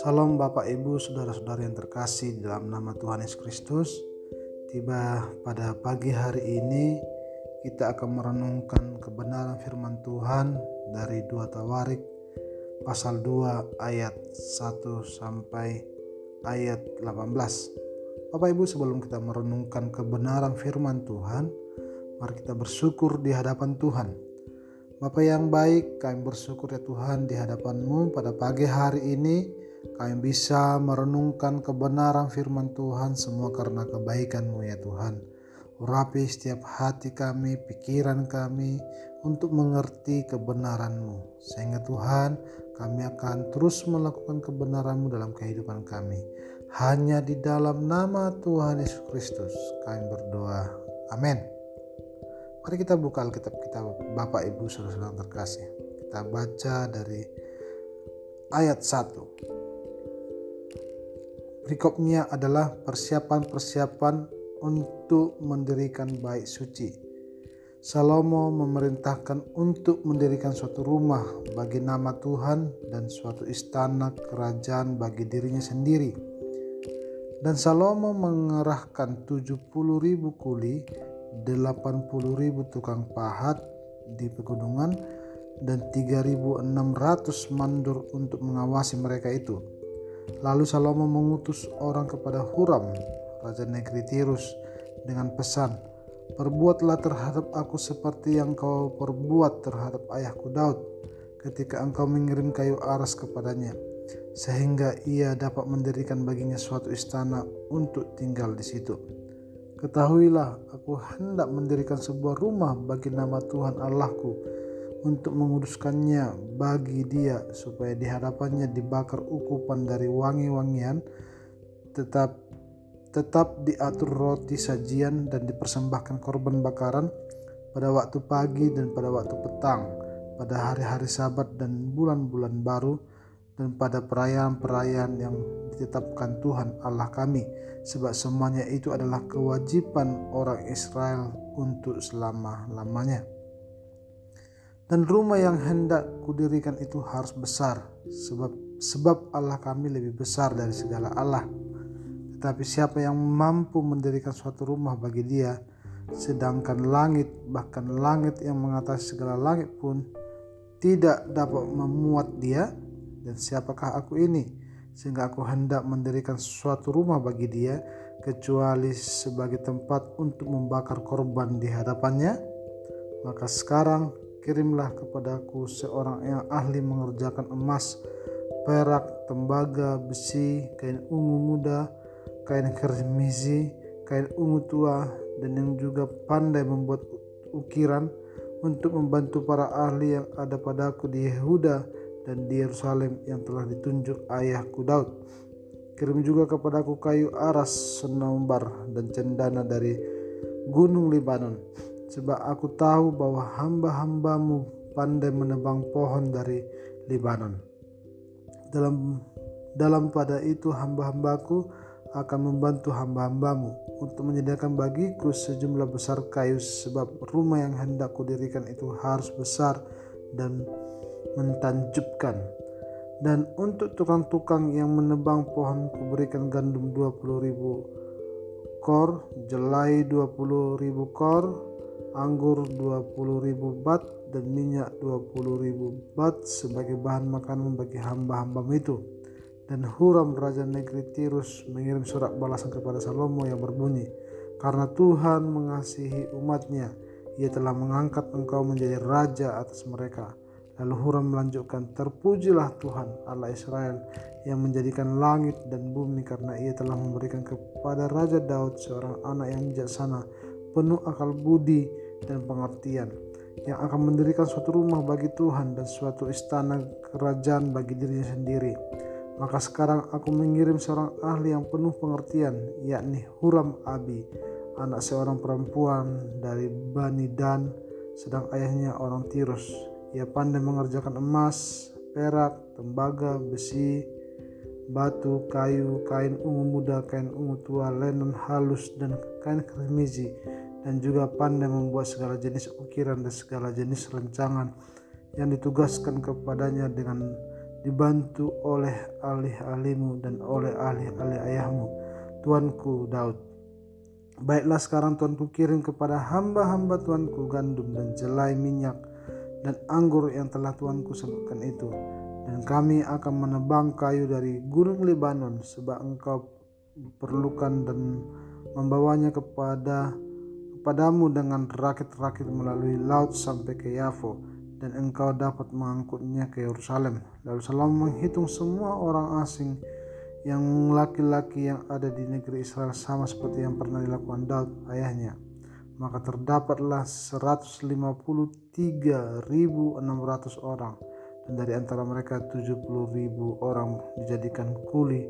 Salam Bapak Ibu, saudara-saudara yang terkasih dalam nama Tuhan Yesus Kristus. Tiba pada pagi hari ini kita akan merenungkan kebenaran firman Tuhan dari dua Tawarik pasal 2 ayat 1 sampai ayat 18. Bapak Ibu sebelum kita merenungkan kebenaran firman Tuhan, mari kita bersyukur di hadapan Tuhan Bapak yang baik, kami bersyukur ya Tuhan di hadapanmu pada pagi hari ini kami bisa merenungkan kebenaran firman Tuhan semua karena kebaikanmu ya Tuhan. Urapi setiap hati kami, pikiran kami untuk mengerti kebenaranmu. Sehingga Tuhan kami akan terus melakukan kebenaranmu dalam kehidupan kami. Hanya di dalam nama Tuhan Yesus Kristus kami berdoa. Amin. Mari kita buka Alkitab kita Bapak Ibu Saudara-saudara terkasih. Kita baca dari ayat 1. Berikutnya adalah persiapan-persiapan untuk mendirikan bait suci. Salomo memerintahkan untuk mendirikan suatu rumah bagi nama Tuhan dan suatu istana kerajaan bagi dirinya sendiri. Dan Salomo mengerahkan 70 ribu kuli 80 ribu tukang pahat di pegunungan dan 3.600 mandur untuk mengawasi mereka itu. Lalu Salomo mengutus orang kepada Huram, Raja negeri Tirus, dengan pesan, Perbuatlah terhadap aku seperti yang kau perbuat terhadap ayahku Daud ketika engkau mengirim kayu aras kepadanya, sehingga ia dapat mendirikan baginya suatu istana untuk tinggal di situ. Ketahuilah, aku hendak mendirikan sebuah rumah bagi nama Tuhan Allahku untuk menguduskannya bagi dia supaya di hadapannya dibakar ukupan dari wangi-wangian tetap tetap diatur roti sajian dan dipersembahkan korban bakaran pada waktu pagi dan pada waktu petang pada hari-hari sabat dan bulan-bulan baru dan pada perayaan-perayaan yang ditetapkan Tuhan Allah kami sebab semuanya itu adalah kewajiban orang Israel untuk selama-lamanya. Dan rumah yang hendak kudirikan itu harus besar sebab sebab Allah kami lebih besar dari segala Allah. Tetapi siapa yang mampu mendirikan suatu rumah bagi dia sedangkan langit bahkan langit yang mengatasi segala langit pun tidak dapat memuat dia dan siapakah aku ini? Sehingga aku hendak mendirikan suatu rumah bagi dia kecuali sebagai tempat untuk membakar korban di hadapannya. Maka sekarang kirimlah kepadaku seorang yang ahli mengerjakan emas perak tembaga besi kain ungu muda kain kermizi kain ungu tua dan yang juga pandai membuat ukiran untuk membantu para ahli yang ada padaku di Yehuda dan di Yerusalem yang telah ditunjuk ayahku Daud. Kirim juga kepadaku kayu aras senombar dan cendana dari gunung Libanon. Sebab aku tahu bahwa hamba-hambamu pandai menebang pohon dari Libanon. Dalam dalam pada itu hamba-hambaku akan membantu hamba-hambamu untuk menyediakan bagiku sejumlah besar kayu sebab rumah yang hendak kudirikan itu harus besar dan mentanjubkan dan untuk tukang-tukang yang menebang pohon kuberikan gandum 20 ribu kor, jelai 20 ribu kor, anggur 20 ribu bat, dan minyak 20 ribu bat sebagai bahan makanan bagi hamba-hamba itu. Dan Huram Raja Negeri Tirus mengirim surat balasan kepada Salomo yang berbunyi, Karena Tuhan mengasihi umatnya, ia telah mengangkat engkau menjadi raja atas mereka Lalu Huram melanjutkan, Terpujilah Tuhan Allah Israel yang menjadikan langit dan bumi karena ia telah memberikan kepada Raja Daud seorang anak yang bijaksana, penuh akal budi dan pengertian, yang akan mendirikan suatu rumah bagi Tuhan dan suatu istana kerajaan bagi dirinya sendiri. Maka sekarang aku mengirim seorang ahli yang penuh pengertian, yakni Huram Abi, anak seorang perempuan dari Bani Dan, sedang ayahnya orang Tirus ia pandai mengerjakan emas, perak, tembaga, besi, batu, kayu, kain ungu muda, kain ungu tua, linen halus, dan kain kermizi, dan juga pandai membuat segala jenis ukiran dan segala jenis rencangan yang ditugaskan kepadanya dengan dibantu oleh ahli-ahlimu dan oleh ahli-ahli ayahmu, Tuanku Daud. Baiklah sekarang Tuanku kirim kepada hamba-hamba Tuanku gandum dan jelai minyak dan anggur yang telah Tuanku sebutkan itu. Dan kami akan menebang kayu dari gunung Lebanon sebab engkau perlukan dan membawanya kepada kepadamu dengan rakit-rakit melalui laut sampai ke Yafo dan engkau dapat mengangkutnya ke Yerusalem. Lalu Salomo menghitung semua orang asing yang laki-laki yang ada di negeri Israel sama seperti yang pernah dilakukan Daud ayahnya. Maka terdapatlah 153.600 orang dan dari antara mereka 70.000 orang dijadikan kuli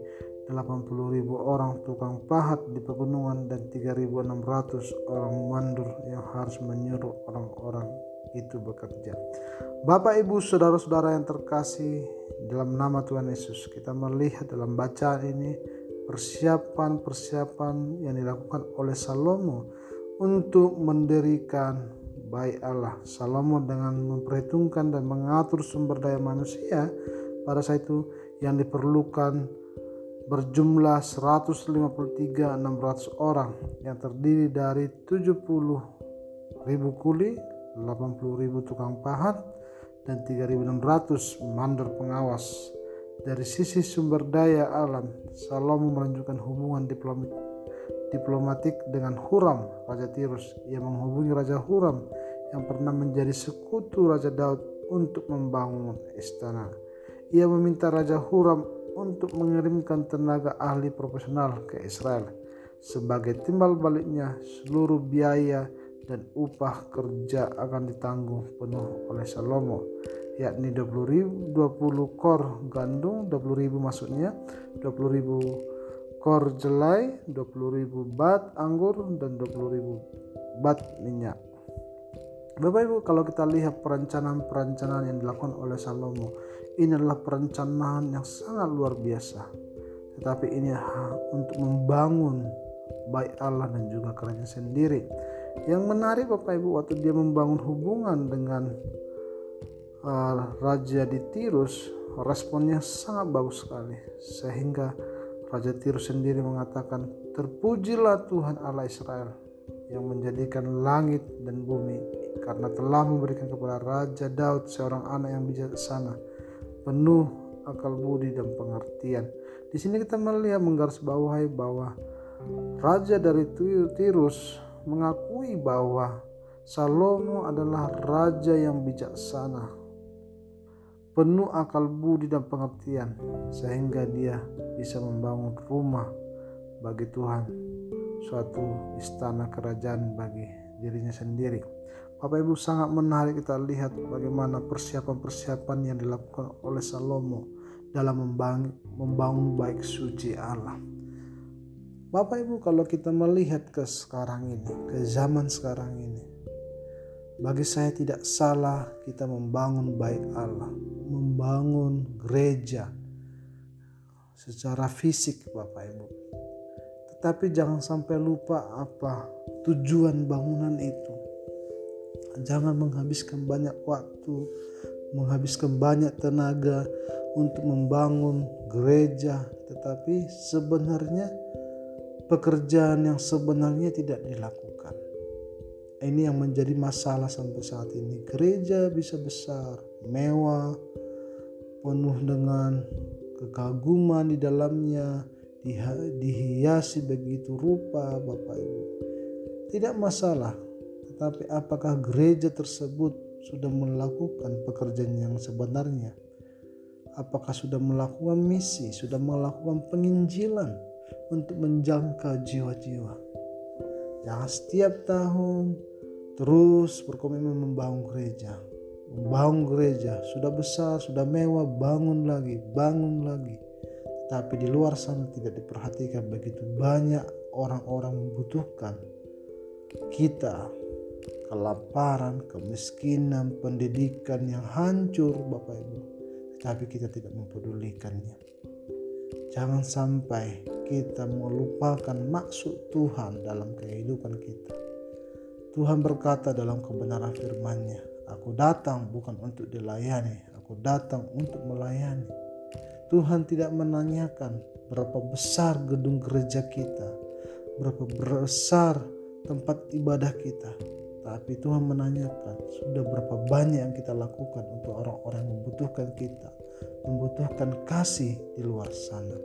80.000 orang tukang pahat di pegunungan dan 3.600 orang mandur yang harus menyuruh orang-orang itu bekerja. Bapak, Ibu, saudara-saudara yang terkasih dalam nama Tuhan Yesus, kita melihat dalam bacaan ini persiapan-persiapan yang dilakukan oleh Salomo untuk mendirikan baik Allah. Salomo dengan memperhitungkan dan mengatur sumber daya manusia pada saat itu yang diperlukan berjumlah 153.600 orang yang terdiri dari 70 ribu kuli, 80 ribu tukang pahat, dan 3.600 mandor pengawas. Dari sisi sumber daya alam, Salomo menunjukkan hubungan diplomatik dengan Huram, Raja Tirus. Ia menghubungi Raja Huram yang pernah menjadi sekutu Raja Daud untuk membangun istana. Ia meminta Raja Huram untuk mengirimkan tenaga ahli profesional ke Israel. Sebagai timbal baliknya, seluruh biaya dan upah kerja akan ditanggung penuh oleh Salomo yakni 20 ribu, 20 kor gandum 20 ribu maksudnya 20 ribu kor jelai 20 ribu bat anggur dan 20 ribu bat minyak. Bapak Ibu kalau kita lihat perencanaan-perencanaan yang dilakukan oleh Salomo ini adalah perencanaan yang sangat luar biasa. Tetapi ini untuk membangun baik Allah dan juga kerajaan sendiri. Yang menarik Bapak Ibu waktu dia membangun hubungan dengan uh, Raja di Tirus responnya sangat bagus sekali. Sehingga Raja Tirus sendiri mengatakan terpujilah Tuhan Allah Israel yang menjadikan langit dan bumi karena telah memberikan kepada Raja Daud seorang anak yang bijaksana penuh akal budi dan pengertian. Di sini kita melihat menggarisbawahi bahwa raja dari Tirus mengakui bahwa Salomo adalah raja yang bijaksana, penuh akal budi dan pengertian, sehingga dia bisa membangun rumah bagi Tuhan suatu istana kerajaan bagi dirinya sendiri. Bapak Ibu sangat menarik kita lihat bagaimana persiapan-persiapan yang dilakukan oleh Salomo dalam membangun, baik suci Allah. Bapak Ibu kalau kita melihat ke sekarang ini, ke zaman sekarang ini, bagi saya tidak salah kita membangun baik Allah, membangun gereja secara fisik Bapak Ibu. Tetapi jangan sampai lupa apa tujuan bangunan itu. Jangan menghabiskan banyak waktu, menghabiskan banyak tenaga untuk membangun gereja, tetapi sebenarnya pekerjaan yang sebenarnya tidak dilakukan. Ini yang menjadi masalah sampai saat ini. Gereja bisa besar, mewah, penuh dengan kekaguman di dalamnya, dihiasi begitu rupa Bapak Ibu. Tidak masalah, tetapi apakah gereja tersebut sudah melakukan pekerjaan yang sebenarnya? Apakah sudah melakukan misi, sudah melakukan penginjilan untuk menjangkau jiwa-jiwa? Jangan setiap tahun terus berkomitmen membangun gereja. Membangun gereja sudah besar, sudah mewah, bangun lagi, bangun lagi. Tapi di luar sana tidak diperhatikan begitu banyak orang-orang membutuhkan kita. Kelaparan, kemiskinan, pendidikan yang hancur Bapak Ibu. Tapi kita tidak mempedulikannya. Jangan sampai kita melupakan maksud Tuhan dalam kehidupan kita. Tuhan berkata dalam kebenaran firman-Nya Aku datang bukan untuk dilayani, aku datang untuk melayani. Tuhan tidak menanyakan berapa besar gedung gereja kita, berapa besar tempat ibadah kita, tapi Tuhan menanyakan sudah berapa banyak yang kita lakukan untuk orang-orang yang membutuhkan kita, membutuhkan kasih di luar sana.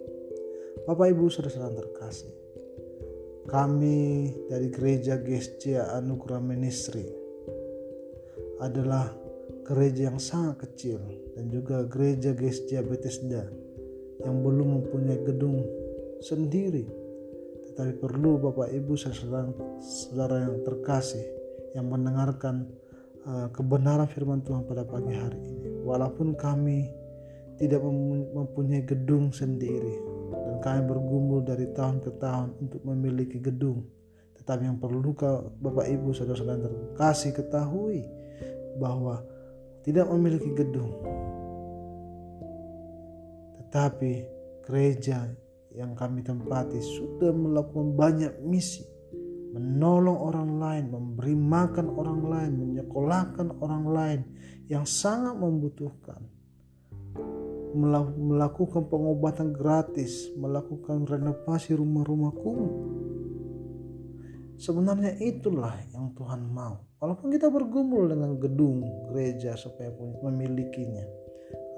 Bapak Ibu saudara-saudara terkasih, kami dari gereja Gestia Anugerah Ministry adalah gereja yang sangat kecil dan juga gereja Gestia Bethesda yang belum mempunyai gedung sendiri. Tetapi perlu Bapak Ibu saudara, saudara yang terkasih yang mendengarkan uh, kebenaran firman Tuhan pada pagi hari ini. Walaupun kami tidak mempunyai gedung sendiri dan kami bergumul dari tahun ke tahun untuk memiliki gedung tetapi yang perlu Bapak Ibu saudara-saudara terkasih ketahui bahwa tidak memiliki gedung, tetapi gereja yang kami tempati sudah melakukan banyak misi, menolong orang lain, memberi makan orang lain, menyekolahkan orang lain yang sangat membutuhkan, melakukan pengobatan gratis, melakukan renovasi rumah-rumah kumuh Sebenarnya itulah yang Tuhan mau. Walaupun kita bergumul dengan gedung gereja supaya memilikinya.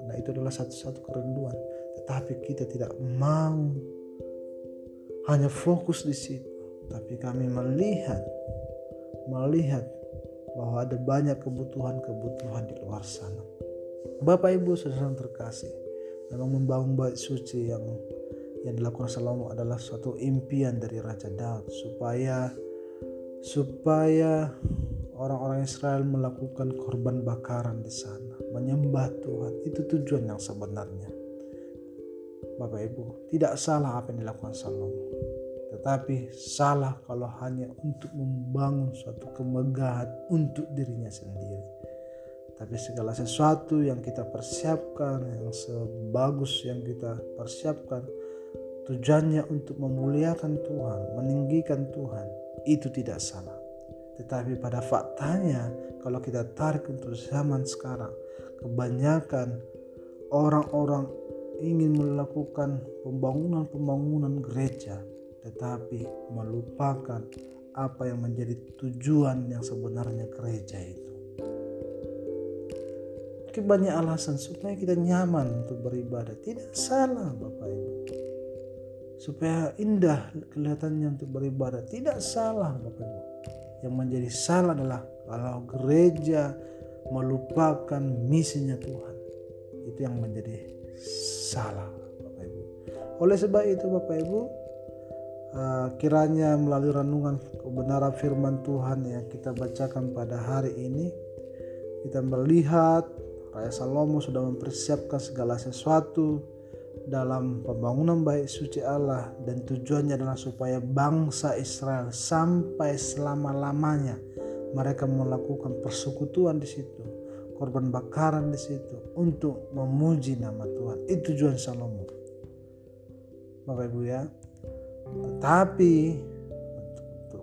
Karena itu adalah satu-satu kerinduan. Tetapi kita tidak mau hanya fokus di situ. Tapi kami melihat, melihat bahwa ada banyak kebutuhan-kebutuhan di luar sana. Bapak Ibu saudara terkasih, memang membangun bait suci yang yang dilakukan Salomo adalah suatu impian dari Raja Daud supaya supaya orang-orang Israel melakukan korban bakaran di sana, menyembah Tuhan. Itu tujuan yang sebenarnya. Bapak Ibu, tidak salah apa yang dilakukan Salomo. Tetapi salah kalau hanya untuk membangun suatu kemegahan untuk dirinya sendiri. Tapi segala sesuatu yang kita persiapkan, yang sebagus yang kita persiapkan, tujuannya untuk memuliakan Tuhan, meninggikan Tuhan, itu tidak salah. Tetapi pada faktanya kalau kita tarik untuk zaman sekarang, kebanyakan orang-orang ingin melakukan pembangunan-pembangunan gereja tetapi melupakan apa yang menjadi tujuan yang sebenarnya gereja itu. Mungkin banyak alasan supaya kita nyaman untuk beribadah. Tidak salah Bapak Ibu supaya indah kelihatannya untuk beribadah. Tidak salah Bapak Ibu. Yang menjadi salah adalah kalau gereja melupakan misinya Tuhan. Itu yang menjadi salah Bapak Ibu. Oleh sebab itu Bapak Ibu uh, kiranya melalui renungan kebenaran firman Tuhan yang kita bacakan pada hari ini kita melihat Raja Salomo sudah mempersiapkan segala sesuatu dalam pembangunan baik suci Allah dan tujuannya adalah supaya bangsa Israel sampai selama-lamanya mereka melakukan persekutuan di situ, korban bakaran di situ untuk memuji nama Tuhan. Itu tujuan Salomo. Bapak Ibu ya. Tetapi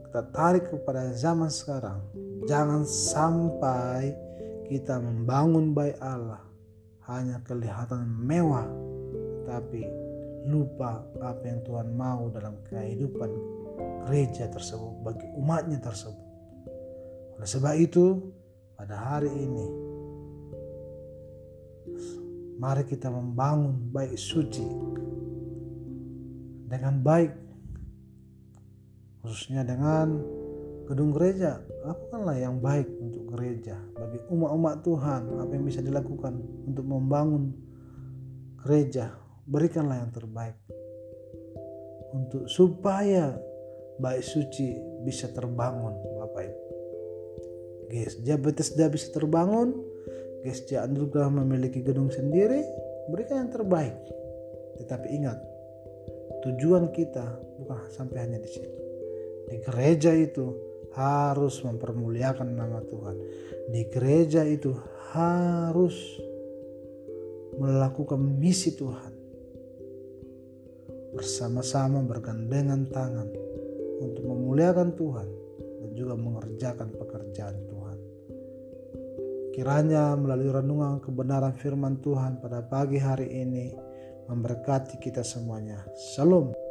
kita tarik kepada zaman sekarang, jangan sampai kita membangun baik Allah hanya kelihatan mewah tapi lupa apa yang Tuhan mau dalam kehidupan gereja tersebut bagi umatnya tersebut. Oleh sebab itu, pada hari ini, mari kita membangun baik suci dengan baik, khususnya dengan gedung gereja. Lakukanlah yang baik untuk gereja bagi umat-umat Tuhan. Apa yang bisa dilakukan untuk membangun gereja berikanlah yang terbaik untuk supaya baik suci bisa terbangun Bapak Ibu. Gesja Bethesda bisa terbangun, Gesja Anugerah memiliki gedung sendiri, berikan yang terbaik. Tetapi ingat, tujuan kita bukan sampai hanya di situ. Di gereja itu harus mempermuliakan nama Tuhan. Di gereja itu harus melakukan misi Tuhan bersama-sama bergandengan tangan untuk memuliakan Tuhan dan juga mengerjakan pekerjaan Tuhan. Kiranya melalui renungan kebenaran firman Tuhan pada pagi hari ini memberkati kita semuanya. Salam.